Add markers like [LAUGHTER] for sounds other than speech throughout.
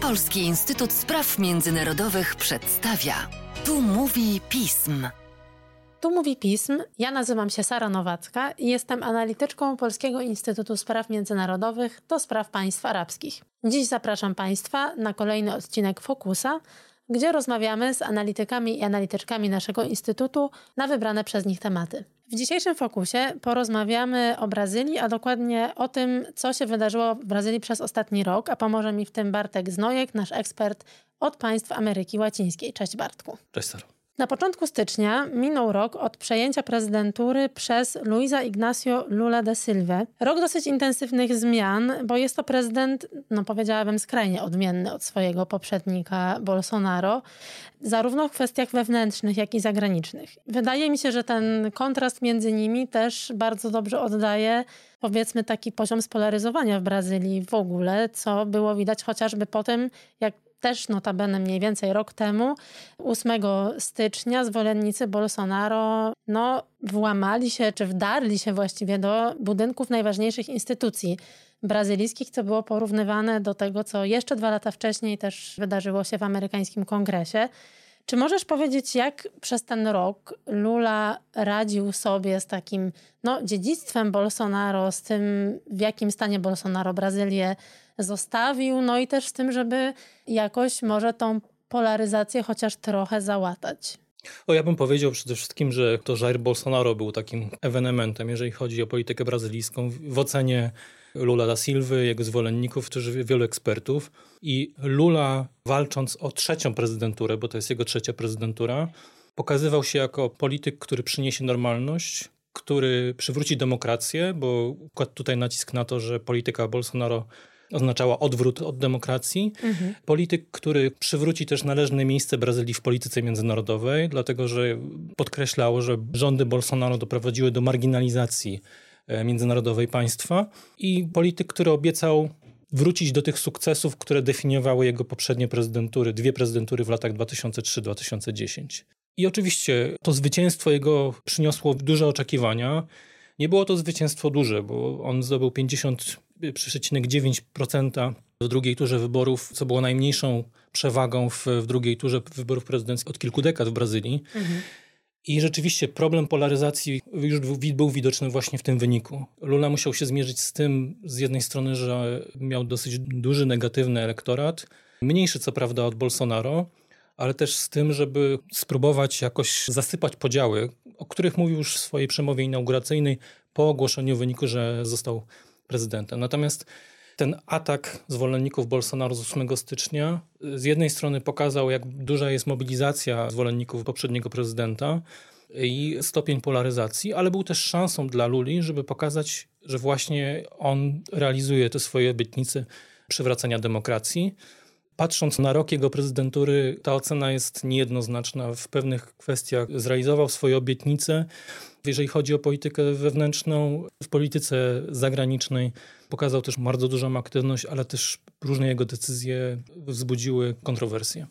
Polski Instytut Spraw Międzynarodowych przedstawia. Tu mówi pism. Tu mówi pism. Ja nazywam się Sara Nowacka i jestem analityczką Polskiego Instytutu Spraw Międzynarodowych do spraw państw arabskich. Dziś zapraszam Państwa na kolejny odcinek Fokusa, gdzie rozmawiamy z analitykami i analityczkami naszego instytutu na wybrane przez nich tematy. W dzisiejszym fokusie porozmawiamy o Brazylii, a dokładnie o tym, co się wydarzyło w Brazylii przez ostatni rok, a pomoże mi w tym Bartek Znojek, nasz ekspert od państw Ameryki Łacińskiej. Cześć Bartku. Cześć Saro. Na początku stycznia minął rok od przejęcia prezydentury przez Luisa Ignacio Lula da Silva. Rok dosyć intensywnych zmian, bo jest to prezydent, no powiedziałabym, skrajnie odmienny od swojego poprzednika Bolsonaro, zarówno w kwestiach wewnętrznych, jak i zagranicznych. Wydaje mi się, że ten kontrast między nimi też bardzo dobrze oddaje powiedzmy taki poziom spolaryzowania w Brazylii w ogóle, co było widać chociażby po tym, jak też notabene mniej więcej rok temu, 8 stycznia, zwolennicy Bolsonaro no, włamali się, czy wdarli się właściwie do budynków najważniejszych instytucji brazylijskich, co było porównywane do tego, co jeszcze dwa lata wcześniej też wydarzyło się w amerykańskim kongresie. Czy możesz powiedzieć, jak przez ten rok Lula radził sobie z takim no, dziedzictwem Bolsonaro, z tym, w jakim stanie Bolsonaro Brazylię zostawił, no i też z tym, żeby jakoś może tą polaryzację chociaż trochę załatać. O, ja bym powiedział przede wszystkim, że to Jair Bolsonaro był takim ewenementem, jeżeli chodzi o politykę brazylijską w ocenie Lula da Silva, jego zwolenników, też wielu ekspertów. I Lula, walcząc o trzecią prezydenturę, bo to jest jego trzecia prezydentura, pokazywał się jako polityk, który przyniesie normalność, który przywróci demokrację, bo kładł tutaj nacisk na to, że polityka Bolsonaro oznaczała odwrót od demokracji. Mhm. Polityk, który przywróci też należne miejsce Brazylii w polityce międzynarodowej, dlatego że podkreślał, że rządy Bolsonaro doprowadziły do marginalizacji międzynarodowej państwa i polityk, który obiecał wrócić do tych sukcesów, które definiowały jego poprzednie prezydentury, dwie prezydentury w latach 2003-2010. I oczywiście to zwycięstwo jego przyniosło duże oczekiwania. Nie było to zwycięstwo duże, bo on zdobył 50,9% w drugiej turze wyborów, co było najmniejszą przewagą w, w drugiej turze wyborów prezydenckich od kilku dekad w Brazylii. Mhm. I rzeczywiście problem polaryzacji już był widoczny właśnie w tym wyniku. Lula musiał się zmierzyć z tym, z jednej strony, że miał dosyć duży negatywny elektorat, mniejszy co prawda od Bolsonaro, ale też z tym, żeby spróbować jakoś zasypać podziały, o których mówił już w swojej przemowie inauguracyjnej po ogłoszeniu wyniku, że został prezydentem. Natomiast ten atak zwolenników Bolsonaro z 8 stycznia z jednej strony pokazał, jak duża jest mobilizacja zwolenników poprzedniego prezydenta i stopień polaryzacji, ale był też szansą dla Luli, żeby pokazać, że właśnie on realizuje te swoje obietnice przywracania demokracji. Patrząc na rok jego prezydentury, ta ocena jest niejednoznaczna. W pewnych kwestiach zrealizował swoje obietnice. Jeżeli chodzi o politykę wewnętrzną, w polityce zagranicznej pokazał też bardzo dużą aktywność, ale też różne jego decyzje wzbudziły kontrowersje.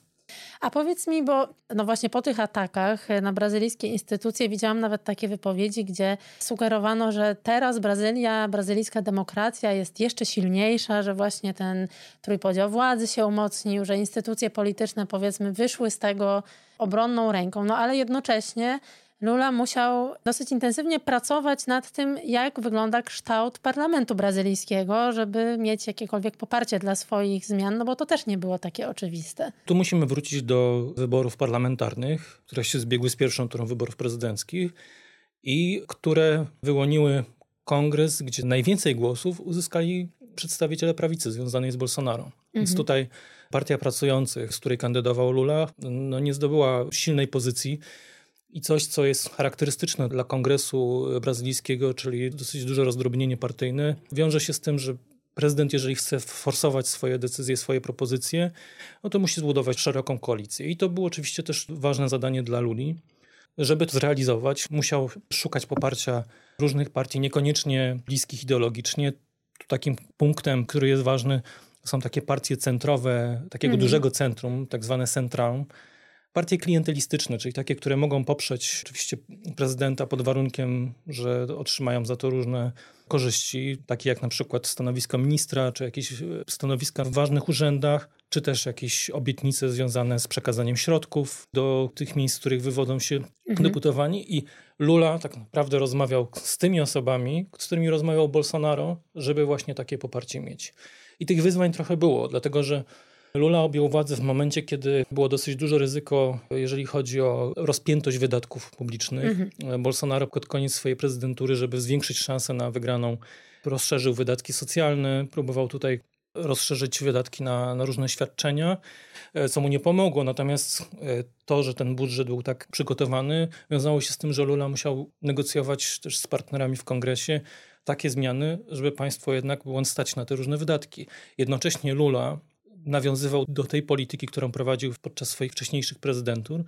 A powiedz mi, bo no właśnie po tych atakach na brazylijskie instytucje widziałam nawet takie wypowiedzi, gdzie sugerowano, że teraz Brazylia, brazylijska demokracja jest jeszcze silniejsza, że właśnie ten trójpodział władzy się umocnił, że instytucje polityczne powiedzmy wyszły z tego obronną ręką. No ale jednocześnie Lula musiał dosyć intensywnie pracować nad tym, jak wygląda kształt parlamentu brazylijskiego, żeby mieć jakiekolwiek poparcie dla swoich zmian, no bo to też nie było takie oczywiste. Tu musimy wrócić do wyborów parlamentarnych, które się zbiegły z pierwszą turą wyborów prezydenckich i które wyłoniły kongres, gdzie najwięcej głosów uzyskali przedstawiciele prawicy związanej z Bolsonaro. Mhm. Więc tutaj Partia Pracujących, z której kandydował Lula, no nie zdobyła silnej pozycji i coś, co jest charakterystyczne dla kongresu brazylijskiego, czyli dosyć duże rozdrobnienie partyjne, wiąże się z tym, że prezydent, jeżeli chce forsować swoje decyzje, swoje propozycje, no to musi zbudować szeroką koalicję. I to było oczywiście też ważne zadanie dla Luli. Żeby to zrealizować, musiał szukać poparcia różnych partii, niekoniecznie bliskich ideologicznie. Takim punktem, który jest ważny, są takie partie centrowe, takiego mhm. dużego centrum, tak zwane centrum, Partie klientelistyczne, czyli takie, które mogą poprzeć oczywiście prezydenta pod warunkiem, że otrzymają za to różne korzyści, takie jak na przykład stanowisko ministra, czy jakieś stanowiska w ważnych urzędach, czy też jakieś obietnice związane z przekazaniem środków do tych miejsc, z których wywodzą się mhm. deputowani. I Lula tak naprawdę rozmawiał z tymi osobami, z którymi rozmawiał Bolsonaro, żeby właśnie takie poparcie mieć. I tych wyzwań trochę było, dlatego że Lula objął władzę w momencie, kiedy było dosyć duże ryzyko, jeżeli chodzi o rozpiętość wydatków publicznych. Mhm. Bolsonaro pod koniec swojej prezydentury, żeby zwiększyć szanse na wygraną, rozszerzył wydatki socjalne, próbował tutaj rozszerzyć wydatki na, na, różne świadczenia, e, co mu nie pomogło. Natomiast e, to, że ten budżet był tak przygotowany, wiązało się z tym, że Lula musiał negocjować też z partnerami w kongresie takie zmiany, żeby państwo jednak było stać na te różne wydatki. Jednocześnie Lula nawiązywał do tej polityki, którą prowadził podczas swoich wcześniejszych prezydentur,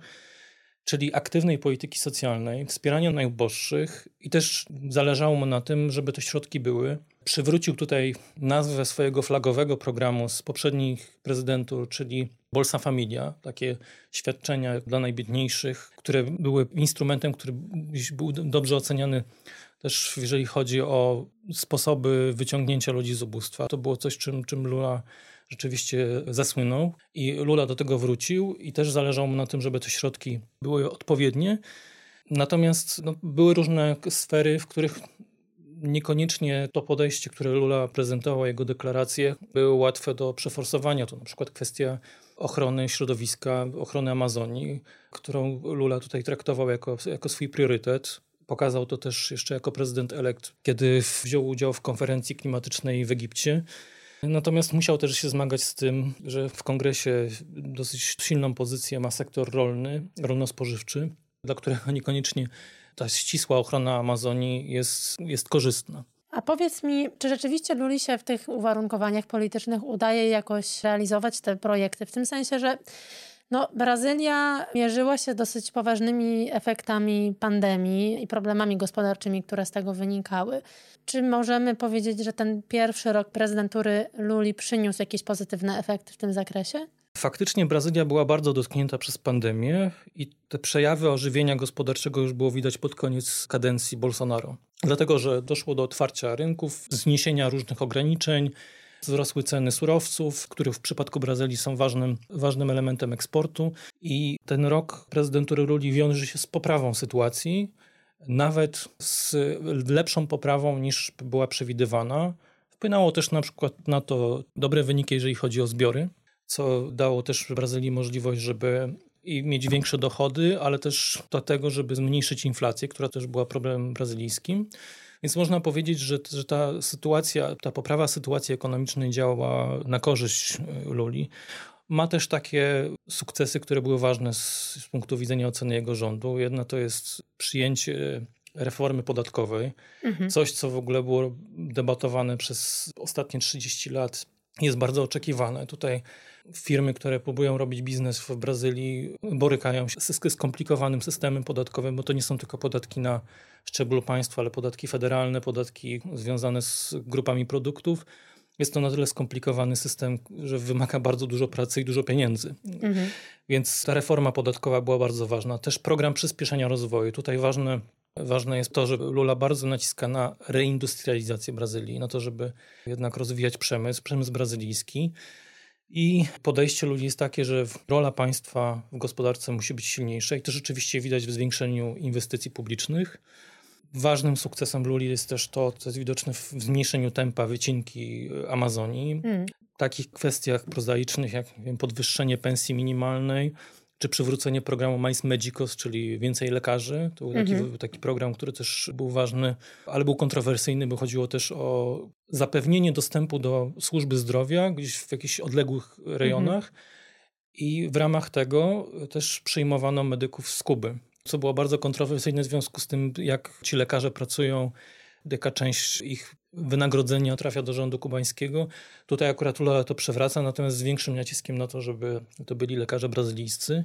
czyli aktywnej polityki socjalnej, wspierania najuboższych i też zależało mu na tym, żeby te środki były. Przywrócił tutaj nazwę swojego flagowego programu z poprzednich prezydentur, czyli Bolsa Familia, takie świadczenia dla najbiedniejszych, które były instrumentem, który był dobrze oceniany też jeżeli chodzi o sposoby wyciągnięcia ludzi z ubóstwa. To było coś, czym, czym Lula rzeczywiście zasłynął i Lula do tego wrócił i też zależało mu na tym, żeby te środki były odpowiednie. Natomiast no, były różne sfery, w których niekoniecznie to podejście, które Lula prezentował, jego deklaracje, były łatwe do przeforsowania. To na przykład kwestia ochrony środowiska, ochrony Amazonii, którą Lula tutaj traktował jako, jako swój priorytet. Pokazał to też jeszcze jako prezydent elekt, kiedy wziął udział w konferencji klimatycznej w Egipcie. Natomiast musiał też się zmagać z tym, że w kongresie dosyć silną pozycję ma sektor rolny, rolno-spożywczy, dla którego niekoniecznie ta ścisła ochrona Amazonii jest, jest korzystna. A powiedz mi, czy rzeczywiście Luli się w tych uwarunkowaniach politycznych udaje jakoś realizować te projekty? W tym sensie, że no, Brazylia mierzyła się dosyć poważnymi efektami pandemii i problemami gospodarczymi, które z tego wynikały. Czy możemy powiedzieć, że ten pierwszy rok prezydentury Luli przyniósł jakieś pozytywne efekty w tym zakresie? Faktycznie Brazylia była bardzo dotknięta przez pandemię i te przejawy ożywienia gospodarczego już było widać pod koniec kadencji Bolsonaro. Dlatego, że doszło do otwarcia rynków, zniesienia różnych ograniczeń, wzrosły ceny surowców, które w przypadku Brazylii są ważnym, ważnym elementem eksportu. I ten rok prezydentury Luli wiąże się z poprawą sytuacji, nawet z lepszą poprawą niż była przewidywana. Wpłynęło też na przykład na to dobre wyniki, jeżeli chodzi o zbiory, co dało też Brazylii możliwość, żeby i mieć większe dochody, ale też do tego, żeby zmniejszyć inflację, która też była problemem brazylijskim. Więc można powiedzieć, że, że ta sytuacja, ta poprawa sytuacji ekonomicznej działa na korzyść e, Luli. Ma też takie sukcesy, które były ważne z, z punktu widzenia oceny jego rządu. Jedna to jest przyjęcie reformy podatkowej, mhm. coś co w ogóle było debatowane przez ostatnie 30 lat, jest bardzo oczekiwane. Tutaj firmy, które próbują robić biznes w Brazylii, borykają się z skomplikowanym systemem podatkowym, bo to nie są tylko podatki na szczeblu państwa, ale podatki federalne, podatki związane z grupami produktów. Jest to na tyle skomplikowany system, że wymaga bardzo dużo pracy i dużo pieniędzy. Mhm. Więc ta reforma podatkowa była bardzo ważna. Też program przyspieszenia rozwoju. Tutaj ważne, ważne jest to, że Lula bardzo naciska na reindustrializację Brazylii, na to, żeby jednak rozwijać przemysł, przemysł brazylijski. I podejście ludzi jest takie, że rola państwa w gospodarce musi być silniejsza i to rzeczywiście widać w zwiększeniu inwestycji publicznych. Ważnym sukcesem Luli jest też to, co jest widoczne w zmniejszeniu tempa wycinki Amazonii. Hmm. W takich kwestiach prozaicznych jak wiem, podwyższenie pensji minimalnej, czy przywrócenie programu Mais Medicos, czyli więcej lekarzy. To był taki, mhm. taki, program, który też był ważny, ale był kontrowersyjny, bo chodziło też o zapewnienie dostępu do służby zdrowia gdzieś w jakichś odległych rejonach. Mhm. I w ramach tego też przyjmowano medyków z Kuby, co było bardzo kontrowersyjne w związku z tym, jak ci lekarze pracują, jaka część ich wynagrodzenia trafia do rządu kubańskiego. Tutaj akurat Lula to przewraca, natomiast z większym naciskiem na to, żeby to byli lekarze brazylijscy.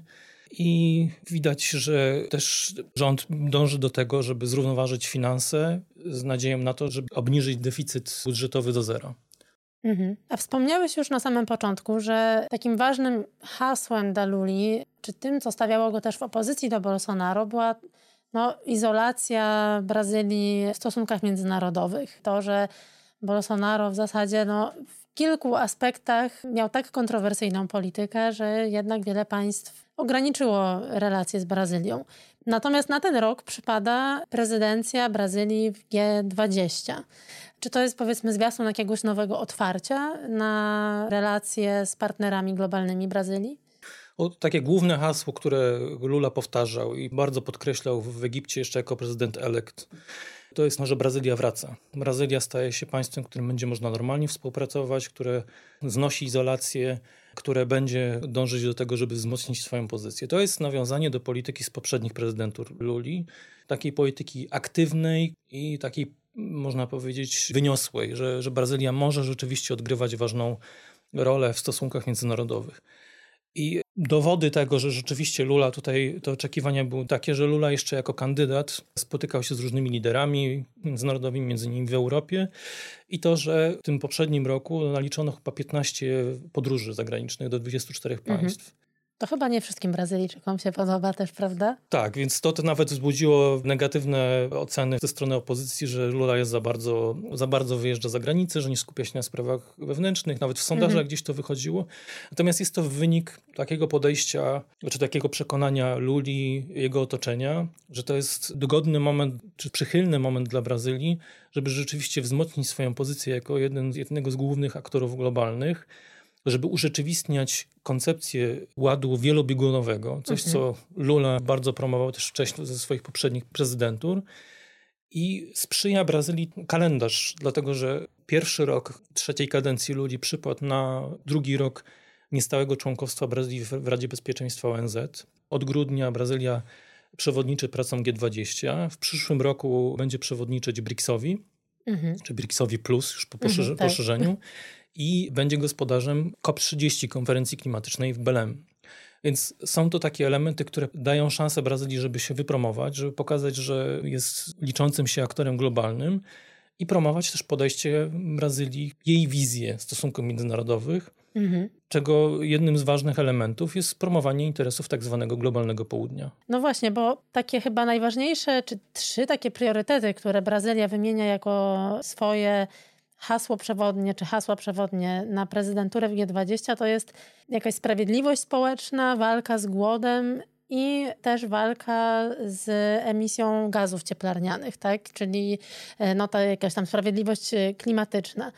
I widać, że też rząd dąży do tego, żeby zrównoważyć finanse z nadzieją na to, żeby obniżyć deficyt budżetowy do zera. Mhm. A wspomniałeś już na samym początku, że takim ważnym hasłem Daluli, czy tym, co stawiało go też w opozycji do Bolsonaro, była no, izolacja Brazylii w stosunkach międzynarodowych. To, że Bolsonaro w zasadzie no, w kilku aspektach miał tak kontrowersyjną politykę, że jednak wiele państw ograniczyło relacje z Brazylią. Natomiast na ten rok przypada prezydencja Brazylii w G20. Czy to jest powiedzmy zwiastun jakiegoś nowego otwarcia na relacje z partnerami globalnymi Brazylii? O, takie główne hasło, które Lula powtarzał i bardzo podkreślał w Egipcie jeszcze jako prezydent elekt, to jest, no, że Brazylia wraca. Brazylia staje się państwem, którym będzie można normalnie współpracować, które znosi izolację, które będzie dążyć do tego, żeby wzmocnić swoją pozycję. To jest nawiązanie do polityki z poprzednich prezydentur Luli, takiej polityki aktywnej i takiej, można powiedzieć, wyniosłej, że, że Brazylia może rzeczywiście odgrywać ważną rolę w stosunkach międzynarodowych. I dowody tego, że rzeczywiście Lula tutaj, te oczekiwania były takie, że Lula jeszcze jako kandydat spotykał się z różnymi liderami międzynarodowymi, między innymi w Europie i to, że w tym poprzednim roku naliczono chyba 15 podróży zagranicznych do 24 mhm. państw. To chyba nie wszystkim Brazylijczykom się podoba też, prawda? Tak, więc to, to nawet wzbudziło negatywne oceny ze strony opozycji, że Lula jest za bardzo, za bardzo wyjeżdża za granicę, że nie skupia się na sprawach wewnętrznych, nawet w sondażach mhm. gdzieś to wychodziło. Natomiast jest to wynik takiego podejścia, czy takiego przekonania Luli, jego otoczenia, że to jest dogodny moment, czy przychylny moment dla Brazylii, żeby rzeczywiście wzmocnić swoją pozycję jako jeden, jednego z głównych aktorów globalnych żeby urzeczywistniać koncepcję ładu wielobiegunowego, coś mhm. co Lula bardzo promował też wcześniej ze swoich poprzednich prezydentur. I sprzyja Brazylii kalendarz, dlatego że pierwszy rok trzeciej kadencji ludzi przypadł na drugi rok niestałego członkostwa Brazylii w Radzie Bezpieczeństwa ONZ. Od grudnia Brazylia przewodniczy pracą G20. W przyszłym roku będzie przewodniczyć BRICS-owi, mhm. czy BRICS-owi Plus już po mhm, tak. poszerzeniu. [LAUGHS] I będzie gospodarzem COP30, konferencji klimatycznej w Belem. Więc są to takie elementy, które dają szansę Brazylii, żeby się wypromować, żeby pokazać, że jest liczącym się aktorem globalnym i promować też podejście Brazylii, jej wizję stosunków międzynarodowych, mhm. czego jednym z ważnych elementów jest promowanie interesów tak zwanego globalnego południa. No właśnie, bo takie chyba najważniejsze, czy trzy takie priorytety, które Brazylia wymienia jako swoje hasło przewodnie czy hasła przewodnie na prezydenturę w G20 to jest jakaś sprawiedliwość społeczna, walka z głodem i też walka z emisją gazów cieplarnianych, tak? czyli e, no, ta jakaś tam sprawiedliwość e, klimatyczna.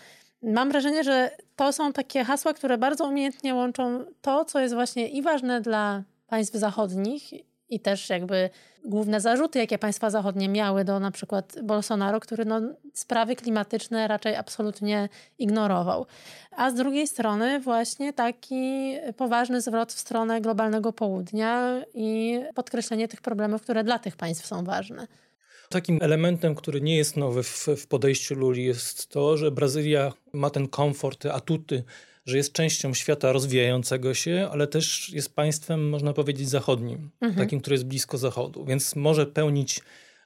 Mam wrażenie, że to są takie hasła, które bardzo umiejętnie łączą to, co jest właśnie i ważne dla państw zachodnich i też jakby główne zarzuty, jakie państwa zachodnie miały do na przykład Bolsonaro, który no, sprawy klimatyczne raczej absolutnie ignorował. A z drugiej strony właśnie taki poważny zwrot w stronę globalnego południa i podkreślenie tych problemów, które dla tych państw są ważne. Takim elementem, który nie jest nowy w, w podejściu Luli jest to, że Brazylia ma ten komfort, atuty że jest częścią świata rozwijającego się, ale też jest państwem, można powiedzieć, zachodnim, mhm. takim, który jest blisko Zachodu, więc może pełnić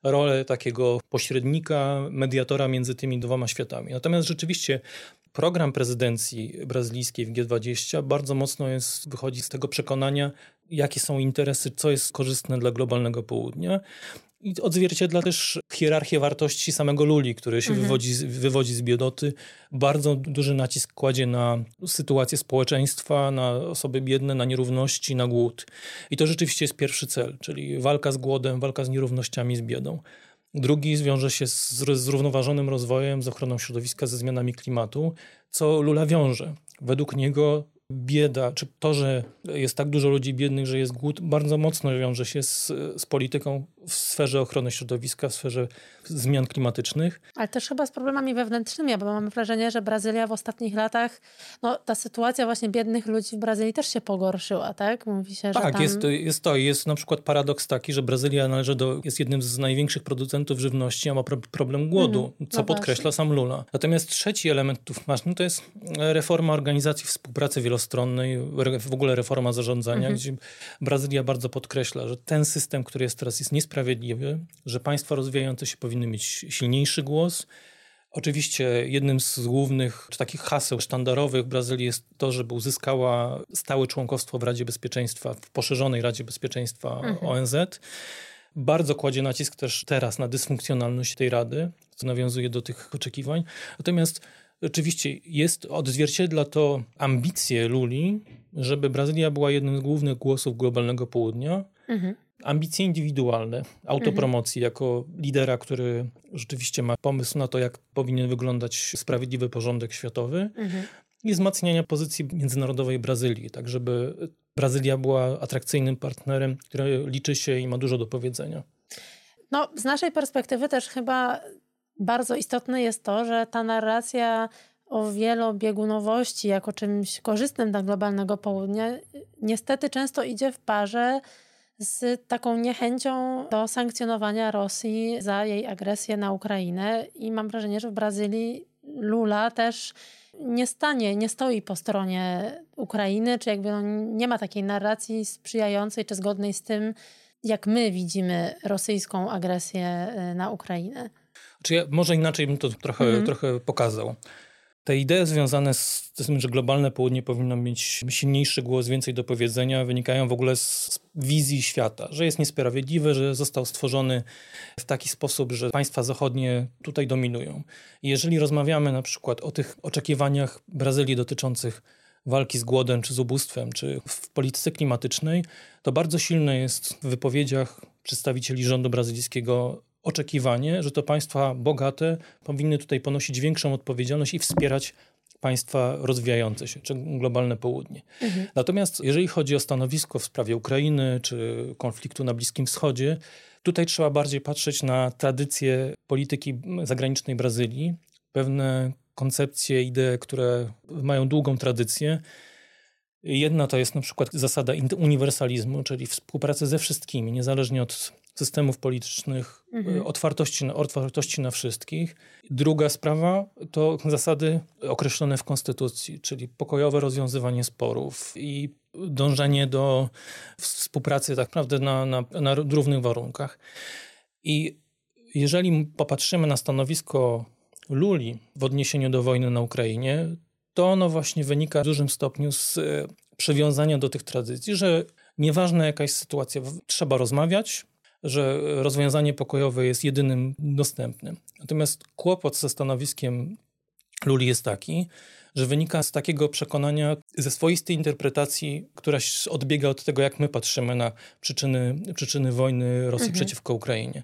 rolę takiego pośrednika, mediatora między tymi dwoma światami. Natomiast rzeczywiście program prezydencji brazylijskiej w G20 bardzo mocno jest, wychodzi z tego przekonania, jakie są interesy, co jest korzystne dla globalnego południa. I odzwierciedla też hierarchię wartości samego Luli, który się mhm. wywodzi, wywodzi z biedoty. Bardzo duży nacisk kładzie na sytuację społeczeństwa, na osoby biedne, na nierówności, na głód. I to rzeczywiście jest pierwszy cel, czyli walka z głodem, walka z nierównościami, z biedą. Drugi zwiąże się z zrównoważonym rozwojem, z ochroną środowiska, ze zmianami klimatu, co Lula wiąże. Według niego bieda, czy to, że jest tak dużo ludzi biednych, że jest głód, bardzo mocno wiąże się z, z polityką w sferze ochrony środowiska, w sferze zmian klimatycznych. Ale też chyba z problemami wewnętrznymi, bo mam wrażenie, że Brazylia w ostatnich latach, no ta sytuacja właśnie biednych ludzi w Brazylii też się pogorszyła, tak? Mówi się, tak, że tam... jest, jest to. Jest na przykład paradoks taki, że Brazylia należy do, jest jednym z największych producentów żywności, a ma problem głodu, mm, co no podkreśla właśnie. sam Lula. Natomiast trzeci element tu ważny to jest reforma organizacji współpracy wielostronnej, w ogóle reforma zarządzania, mm -hmm. gdzie Brazylia bardzo podkreśla, że ten system, który jest teraz, jest niesprawiedliwy, że państwa rozwijające się powinny mieć silniejszy głos, Oczywiście jednym z głównych czy takich haseł sztandarowych Brazylii jest to, żeby uzyskała stałe członkostwo w Radzie Bezpieczeństwa, w poszerzonej Radzie Bezpieczeństwa mhm. ONZ. Bardzo kładzie nacisk też teraz na dysfunkcjonalność tej Rady, co nawiązuje do tych oczekiwań. Natomiast oczywiście jest, odzwierciedla to ambicje Luli, żeby Brazylia była jednym z głównych głosów globalnego południa. Mhm ambicje indywidualne, autopromocji mhm. jako lidera, który rzeczywiście ma pomysł na to, jak powinien wyglądać sprawiedliwy porządek światowy mhm. i wzmacniania pozycji międzynarodowej Brazylii, tak żeby Brazylia była atrakcyjnym partnerem, który liczy się i ma dużo do powiedzenia. No, z naszej perspektywy też chyba bardzo istotne jest to, że ta narracja o wielobiegunowości jako czymś korzystnym dla globalnego południa niestety często idzie w parze z taką niechęcią do sankcjonowania Rosji za jej agresję na Ukrainę i mam wrażenie, że w Brazylii Lula też nie stanie, nie stoi po stronie Ukrainy, czy jakby no nie ma takiej narracji sprzyjającej czy zgodnej z tym, jak my widzimy rosyjską agresję y, na Ukrainę. Czy ja może inaczej bym to trochę, -hmm. trochę pokazał. Te idee związane z, tym, że globalne południe powinno mieć silniejszy głos, więcej do powiedzenia, wynikają w ogóle z wizji świata, że jest niesprawiedliwy, że został stworzony w taki sposób, że państwa zachodnie tutaj dominują. Jeżeli rozmawiamy na przykład o tych oczekiwaniach Brazylii dotyczących walki z głodem czy z ubóstwem, czy w polityce klimatycznej, to bardzo silne jest w wypowiedziach przedstawicieli rządu brazylijskiego oczekiwanie, że to państwa bogate powinny tutaj ponosić większą odpowiedzialność i wspierać państwa rozwijające się, czy globalne południe. Mhm. Natomiast jeżeli chodzi o stanowisko w sprawie Ukrainy czy konfliktu na Bliskim Wschodzie, tutaj trzeba bardziej patrzeć na tradycję polityki zagranicznej Brazylii, pewne koncepcje, idee, które mają długą tradycję. Jedna to jest na przykład zasada uniwersalizmu, czyli współpracy ze wszystkimi, niezależnie od systemów politycznych, mhm. otwartości, na, otwartości na wszystkich. Druga sprawa to zasady określone w Konstytucji, czyli pokojowe rozwiązywanie sporów i dążenie do współpracy tak naprawdę na, na, na równych warunkach. I jeżeli popatrzymy na stanowisko Luli w odniesieniu do wojny na Ukrainie, to ono właśnie wynika w dużym stopniu z e, przywiązania do tych tradycji, że nieważna jakaś sytuacja, trzeba rozmawiać, że rozwiązanie pokojowe jest jedynym dostępnym. Natomiast kłopot ze stanowiskiem Luli jest taki, że wynika z takiego przekonania, ze swoistej interpretacji, która odbiega od tego, jak my patrzymy na przyczyny, przyczyny wojny Rosji mhm. przeciwko Ukrainie.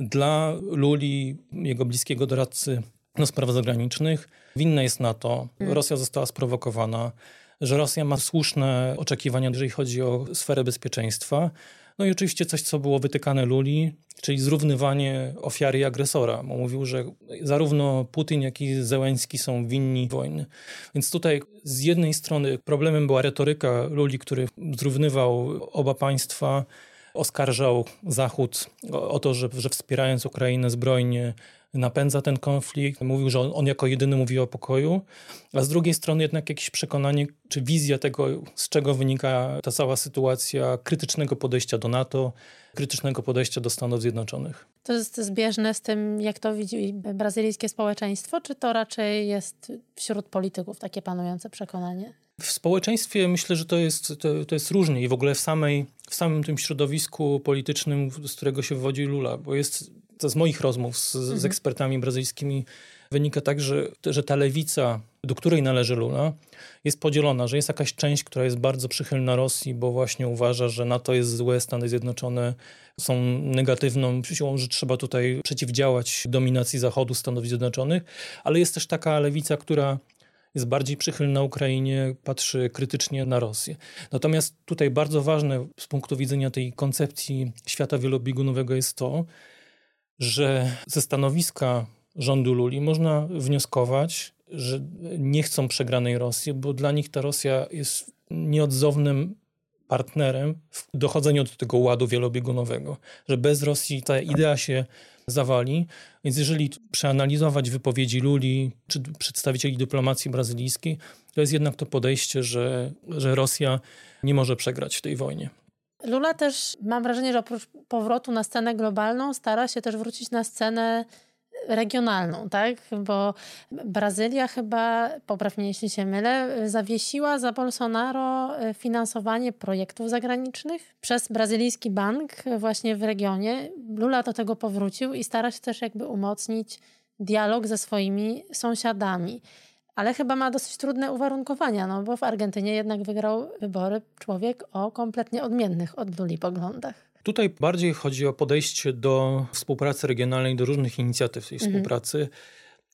Dla Luli, jego bliskiego doradcy do spraw zagranicznych, winne jest na to, mhm. Rosja została sprowokowana, że Rosja ma słuszne oczekiwania, jeżeli chodzi o sferę bezpieczeństwa, no i oczywiście coś, co było wytykane Luli, czyli zrównywanie ofiary i agresora. Mówił, że zarówno Putin, jak i Zełenski są winni wojny. Więc tutaj z jednej strony problemem była retoryka Luli, który zrównywał oba państwa, oskarżał Zachód o, o to, że, że wspierając Ukrainę zbrojnie napędza ten konflikt. Mówił, że on, on, jako jedyny mówi o pokoju, a z drugiej strony jednak jakieś przekonanie czy wizja tego, z czego wynika ta cała sytuacja krytycznego podejścia do NATO, krytycznego podejścia do Stanów Zjednoczonych. To jest zbieżne z tym, jak to widzi brazylijskie społeczeństwo, czy to raczej jest wśród polityków takie panujące przekonanie? W społeczeństwie myślę, że to jest, to, to jest różnie i w ogóle w, samej, w samym tym środowisku politycznym, z którego się wywodzi Lula, bo jest to z moich rozmów z, mhm. z ekspertami brazylijskimi wynika tak, że, że ta lewica, do której należy Lula, jest podzielona, że jest jakaś część, która jest bardzo przychylna Rosji, bo właśnie uważa, że NATO jest złe, Stany Zjednoczone są negatywną siłą, że trzeba tutaj przeciwdziałać dominacji Zachodu, Stanów Zjednoczonych, ale jest też taka lewica, która jest bardziej przychylna Ukrainie, patrzy krytycznie na Rosję. Natomiast tutaj bardzo ważne z punktu widzenia tej koncepcji świata wielobiegunowego jest to, że ze stanowiska rządu Luli można wnioskować, że nie chcą przegranej Rosji, bo dla nich ta Rosja jest nieodzownym partnerem w dochodzeniu do tego ładu wielobiegunowego, że bez Rosji ta idea się zawali. Więc jeżeli przeanalizować wypowiedzi Luli czy przedstawicieli dyplomacji brazylijskiej, to jest jednak to podejście, że, że Rosja nie może przegrać w tej wojnie. Lula też, mam wrażenie, że oprócz powrotu na scenę globalną, stara się też wrócić na scenę regionalną, tak? Bo Brazylia chyba, poprawnie jeśli się mylę, zawiesiła za Bolsonaro finansowanie projektów zagranicznych przez brazylijski bank właśnie w regionie. Lula do tego powrócił i stara się też jakby umocnić dialog ze swoimi sąsiadami. Ale chyba ma dosyć trudne uwarunkowania, no bo w Argentynie jednak wygrał wybory człowiek o kompletnie odmiennych od Luli poglądach. Tutaj bardziej chodzi o podejście do współpracy regionalnej, do różnych inicjatyw tej mhm. współpracy.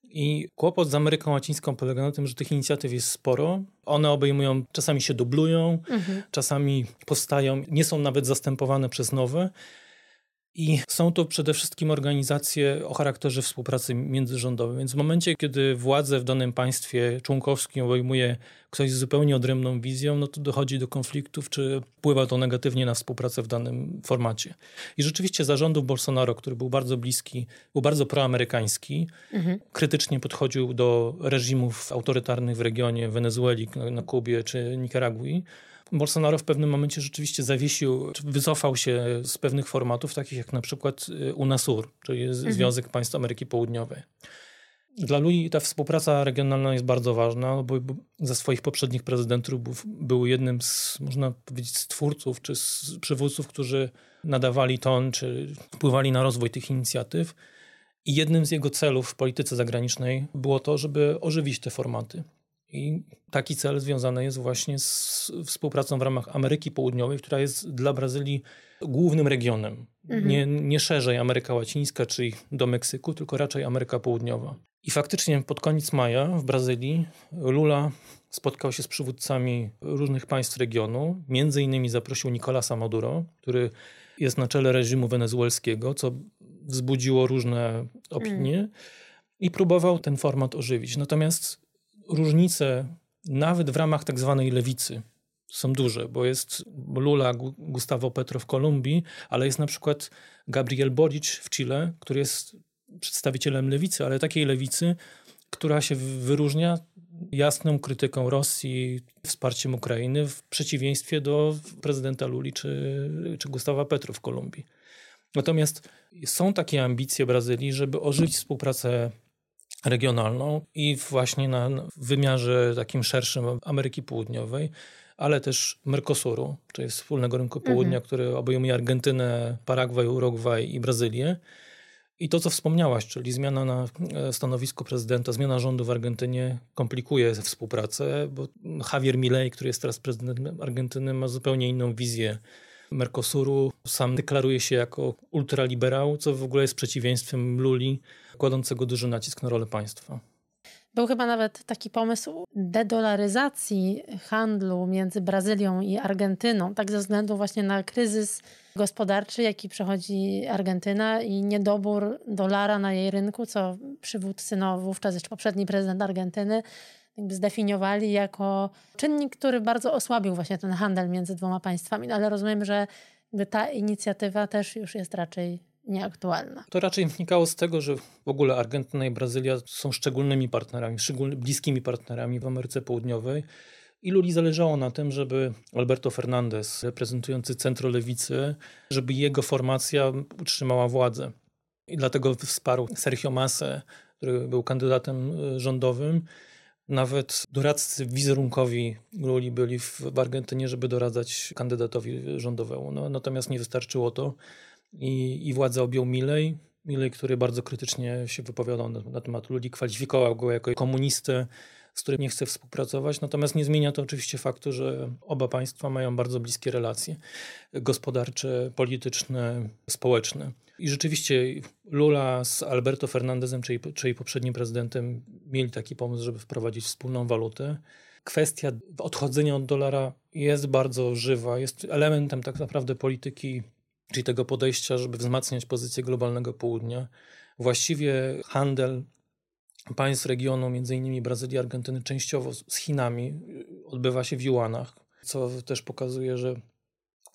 I kłopot z Ameryką Łacińską polega na tym, że tych inicjatyw jest sporo. One obejmują, czasami się dublują, mhm. czasami powstają, nie są nawet zastępowane przez nowe. I są to przede wszystkim organizacje o charakterze współpracy międzyrządowej. Więc w momencie, kiedy władzę w danym państwie członkowskim obejmuje ktoś z zupełnie odrębną wizją, no to dochodzi do konfliktów, czy wpływa to negatywnie na współpracę w danym formacie. I rzeczywiście zarządów Bolsonaro, który był bardzo bliski, był bardzo proamerykański, mhm. krytycznie podchodził do reżimów autorytarnych w regionie Wenezueli, na Kubie czy Nikaragui, Bolsonaro w pewnym momencie rzeczywiście zawiesił, wycofał się z pewnych formatów, takich jak na przykład y, UNASUR, czyli mhm. Związek Państw Ameryki Południowej. Dla Lui ta współpraca regionalna jest bardzo ważna, bo ze swoich poprzednich prezydentów był jednym z, można powiedzieć, stwórców czy z przywódców, którzy nadawali ton czy wpływali na rozwój tych inicjatyw. I jednym z jego celów w polityce zagranicznej było to, żeby ożywić te formaty. I taki cel związany jest właśnie z współpracą w ramach Ameryki Południowej, która jest dla Brazylii głównym regionem. Mhm. Nie, nie szerzej Ameryka Łacińska czy do Meksyku, tylko raczej Ameryka Południowa. I faktycznie pod koniec maja w Brazylii Lula spotkał się z przywódcami różnych państw regionu. Między innymi zaprosił Nicolasa Maduro, który jest na czele reżimu wenezuelskiego, co wzbudziło różne opinie. Mhm. I próbował ten format ożywić. Natomiast różnice nawet w ramach tak zwanej lewicy są duże, bo jest Lula Gustavo Petro w Kolumbii, ale jest na przykład Gabriel Boric w Chile, który jest przedstawicielem lewicy, ale takiej lewicy, która się wyróżnia jasną krytyką Rosji, wsparciem Ukrainy, w przeciwieństwie do prezydenta Luli czy, czy Gustawa Petro w Kolumbii. Natomiast są takie ambicje Brazylii, żeby ożywić współpracę regionalną i właśnie na wymiarze takim szerszym Ameryki Południowej, ale też Mercosuru, czyli wspólnego rynku mhm. południa, mhm. który obejmuje Argentynę, Paragwaj, Urugwaj i Brazylię. I to, co wspomniałaś, czyli zmiana na e, stanowisku prezydenta, zmiana rządu w Argentynie komplikuje współpracę, bo Javier Milei, który jest teraz prezydentem Argentyny, ma zupełnie inną wizję Mercosuru. Sam deklaruje się jako ultraliberał, co w ogóle jest przeciwieństwem Luli, kładącego duży nacisk na rolę państwa. Był chyba nawet taki pomysł dedolaryzacji handlu między Brazylią i Argentyną, tak ze względu właśnie na kryzys gospodarczy, jaki przechodzi Argentyna i niedobór dolara na jej rynku, co przywódcy, no wówczas jeszcze poprzedni prezydent Argentyny, jakby zdefiniowali jako czynnik, który bardzo osłabił właśnie ten handel między dwoma państwami. No ale rozumiem, że ta inicjatywa też już jest raczej nieaktualna. To raczej wnikało z tego, że w ogóle Argentyna i Brazylia są szczególnymi partnerami, szczególnie bliskimi partnerami w Ameryce Południowej. I Luli zależało na tym, żeby Alberto Fernandez, reprezentujący centrolewicy, żeby jego formacja utrzymała władzę. I dlatego wsparł Sergio Massa, który był kandydatem e, rządowym. Nawet doradcy wizerunkowi Luli byli w, Argentynie, żeby doradzać kandydatowi rządowemu. No, natomiast nie wystarczyło to i, i władzę objął Milej. Milej, który bardzo krytycznie się wypowiadał na, na temat Luli, kwalifikował go jako komunistę, z którym nie chce współpracować. Natomiast nie zmienia to oczywiście faktu, że oba państwa mają bardzo bliskie relacje gospodarcze, polityczne, społeczne. I rzeczywiście Lula z Alberto Fernandezem, czyli, czyli poprzednim prezydentem, mieli taki pomysł, żeby wprowadzić wspólną walutę. Kwestia odchodzenia od dolara jest bardzo żywa, jest elementem tak naprawdę polityki czyli tego podejścia, żeby wzmacniać pozycję globalnego południa. Właściwie handel państw regionu, między innymi Brazylii, Argentyny, częściowo z Chinami odbywa się w juanach, co też pokazuje, że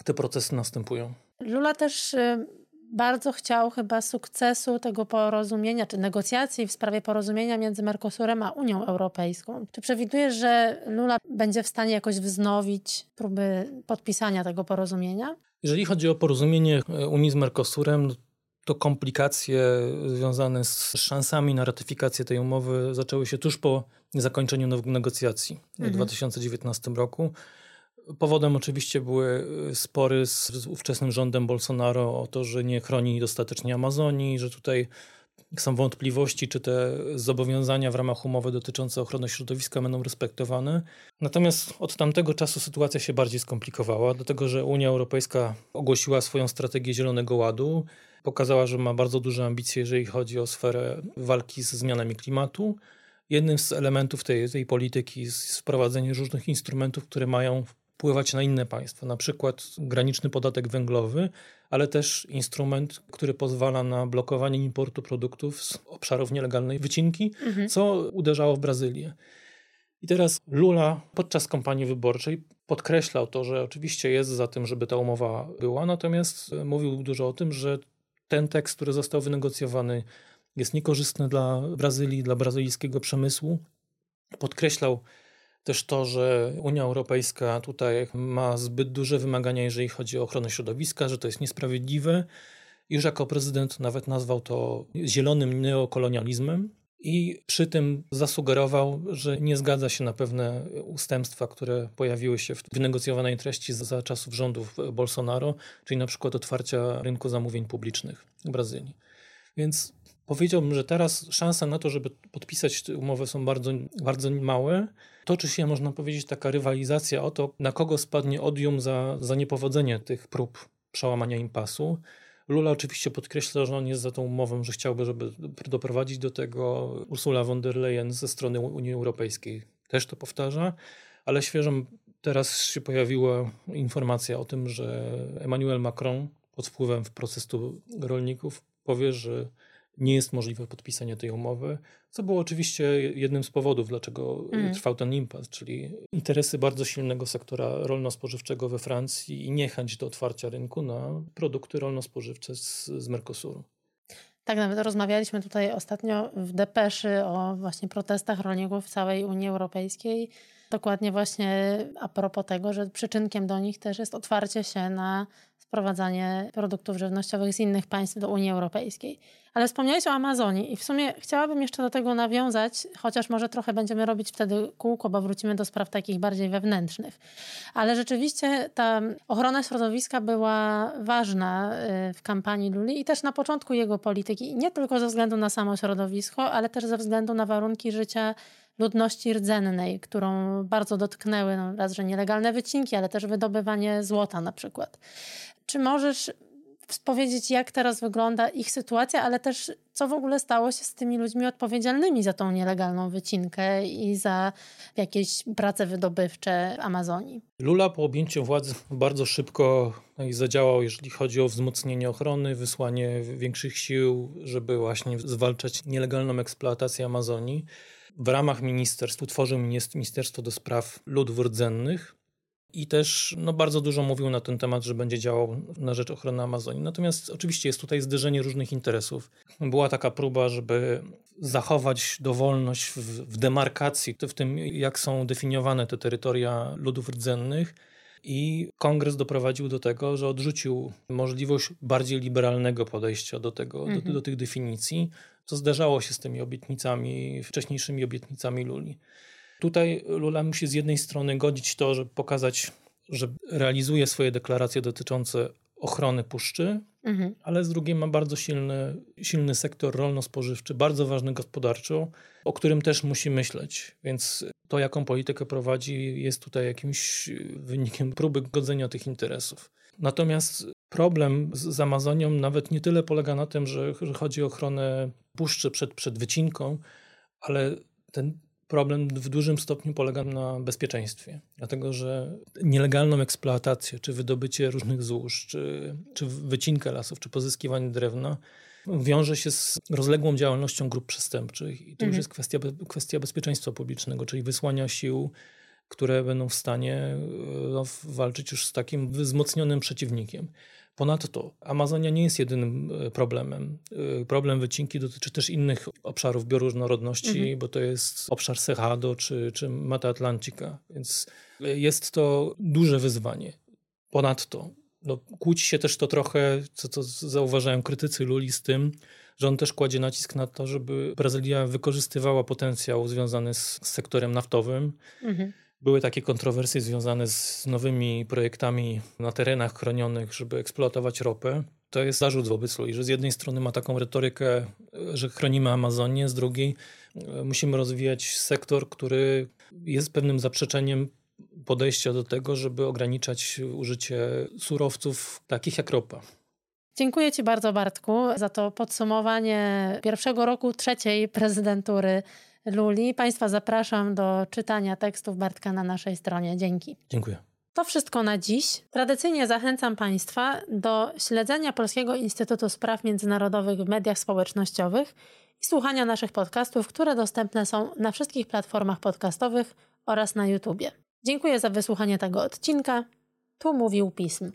te procesy następują. Lula też y, bardzo chciał chyba sukcesu tego porozumienia, czy negocjacji w sprawie porozumienia między Mercosurem a Unią Europejską. Czy przewidujesz, że Lula będzie w stanie jakoś wznowić próby podpisania tego porozumienia? Jeżeli chodzi o porozumienie Unii z Mercosurem, to komplikacje związane z szansami na ratyfikację tej umowy zaczęły się tuż po zakończeniu negocjacji mhm. w 2019 roku. Powodem oczywiście były spory z, z ówczesnym rządem Bolsonaro o to, że nie chroni dostatecznie Amazonii, że tutaj są wątpliwości, czy te zobowiązania w ramach umowy dotyczące ochrony środowiska będą respektowane. Natomiast od tamtego czasu sytuacja się bardziej skomplikowała, dlatego że Unia Europejska ogłosiła swoją strategię Zielonego Ładu. Pokazała, że ma bardzo duże ambicje, jeżeli chodzi o sferę walki ze zmianami klimatu. Jednym z elementów tej, tej polityki jest wprowadzenie różnych instrumentów, które mają wpływać na inne państwa, na przykład graniczny podatek węglowy, ale też instrument, który pozwala na blokowanie importu produktów z obszarów nielegalnej wycinki, mhm. co uderzało w Brazylię. I teraz Lula podczas kampanii wyborczej podkreślał to, że oczywiście jest za tym, żeby ta umowa była, natomiast mówił dużo o tym, że ten tekst, który został wynegocjowany, jest niekorzystny dla Brazylii, dla brazylijskiego przemysłu. Podkreślał też to, że Unia Europejska tutaj ma zbyt duże wymagania, jeżeli chodzi o ochronę środowiska, że to jest niesprawiedliwe. Już jako prezydent nawet nazwał to zielonym neokolonializmem i przy tym zasugerował, że nie zgadza się na pewne ustępstwa, które pojawiły się w wynegocjowanej treści za czasów rządów Bolsonaro, czyli na przykład otwarcia rynku zamówień publicznych w Brazylii. Więc powiedziałbym, że teraz szanse na to, żeby podpisać umowę są bardzo, bardzo małe. Toczy się, można powiedzieć, taka rywalizacja o to, na kogo spadnie odium za, za niepowodzenie tych prób przełamania impasu. Lula oczywiście podkreśla, że on jest za tą umową, że chciałby, żeby doprowadzić do tego. Ursula von der Leyen ze strony Unii Europejskiej też to powtarza, ale świeżo teraz się pojawiła informacja o tym, że Emmanuel Macron pod wpływem protestu rolników powie, że nie jest możliwe podpisanie tej umowy, co było oczywiście jednym z powodów, dlaczego mm. trwał ten impas, czyli interesy bardzo silnego sektora rolno-spożywczego we Francji i niechęć do otwarcia rynku na produkty rolno-spożywcze z, z Mercosuru. Tak, nawet rozmawialiśmy tutaj ostatnio w Depeszy o właśnie protestach rolników w całej Unii Europejskiej. Dokładnie właśnie a propos tego, że przyczynkiem do nich też jest otwarcie się na wprowadzanie produktów żywnościowych z innych państw do Unii Europejskiej. Ale wspomniałeś o Amazonii i w sumie chciałabym jeszcze do tego nawiązać, chociaż może trochę będziemy robić wtedy kółko, bo wrócimy do spraw takich bardziej wewnętrznych. Ale rzeczywiście ta ochrona środowiska była ważna y, w kampanii Luli i też na początku jego polityki. Nie tylko ze względu na samo środowisko, ale też ze względu na warunki życia ludności rdzennej, którą bardzo dotknęły no, raz, że nielegalne wycinki, ale też wydobywanie złota na przykład. Czy możesz powiedzieć, jak teraz wygląda ich sytuacja, ale też co w ogóle stało się z tymi ludźmi odpowiedzialnymi za tą nielegalną wycinkę i za jakieś prace wydobywcze Amazonii. Lula po objęciu władzy bardzo szybko no zadziałał, jeżeli chodzi o wzmocnienie ochrony, wysłanie większych sił, żeby właśnie zwalczać nielegalną eksploatację Amazonii. W ramach ministerstw utworzył Ministerstwo do Spraw Ludów Rdzennych, i też no, bardzo dużo mówił na ten temat, że będzie działał na rzecz ochrony Amazonii. Natomiast oczywiście jest tutaj zderzenie różnych interesów. Była taka próba, żeby zachować dowolność w, w demarkacji, w tym jak są definiowane te terytoria ludów rdzennych. I kongres doprowadził do tego, że odrzucił możliwość bardziej liberalnego podejścia do, tego, mhm. do, do tych definicji, co zderzało się z tymi obietnicami, wcześniejszymi obietnicami Luli. Tutaj Lula musi z jednej strony godzić to, żeby pokazać, że realizuje swoje deklaracje dotyczące ochrony puszczy, mhm. ale z drugiej ma bardzo silny, silny sektor rolno-spożywczy, bardzo ważny gospodarczo, o którym też musi myśleć. Więc to, jaką politykę prowadzi, jest tutaj jakimś wynikiem próby godzenia tych interesów. Natomiast problem z, z Amazonią nawet nie tyle polega na tym, że, że chodzi o ochronę puszczy przed, przed wycinką, ale ten problem w dużym stopniu polega na bezpieczeństwie, dlatego że nielegalną eksploatację, czy wydobycie różnych złóż, czy, czy wycinkę lasów, czy pozyskiwanie drewna wiąże się z rozległą działalnością grup przestępczych. I to mhm. już jest kwestia, kwestia bezpieczeństwa publicznego, czyli wysłania sił, które będą w stanie no, walczyć już z takim wzmocnionym przeciwnikiem. Ponadto Amazonia nie jest jedynym e, problemem. E, problem wycinki dotyczy też innych obszarów bioróżnorodności, mhm. bo to jest obszar Cerrado czy, czy Mata Atlantica, więc jest to duże wyzwanie. Ponadto no, kłóci się też to trochę, co, co zauważają krytycy Luli z tym, że on też kładzie nacisk na to, żeby Brazylia wykorzystywała potencjał związany z, sektorem naftowym. Mhm. Były takie kontrowersje związane z nowymi projektami na terenach chronionych, żeby eksploatować ropę. To jest zarzut wobec Lui, że z jednej strony ma taką retorykę, że chronimy Amazonię, z drugiej e, musimy rozwijać sektor, który jest pewnym zaprzeczeniem podejścia do tego, żeby ograniczać użycie surowców takich jak ropa. Dziękuję Ci bardzo, Bartku, za to podsumowanie pierwszego roku trzeciej prezydentury Luli. Państwa zapraszam do czytania tekstów Bartka na naszej stronie. Dzięki. Dziękuję. To wszystko na dziś. Tradycyjnie zachęcam Państwa do śledzenia Polskiego Instytutu Spraw Międzynarodowych w mediach społecznościowych i słuchania naszych podcastów, które dostępne są na wszystkich platformach podcastowych oraz na YouTubie. Dziękuję za wysłuchanie tego odcinka. Tu mówił Pism.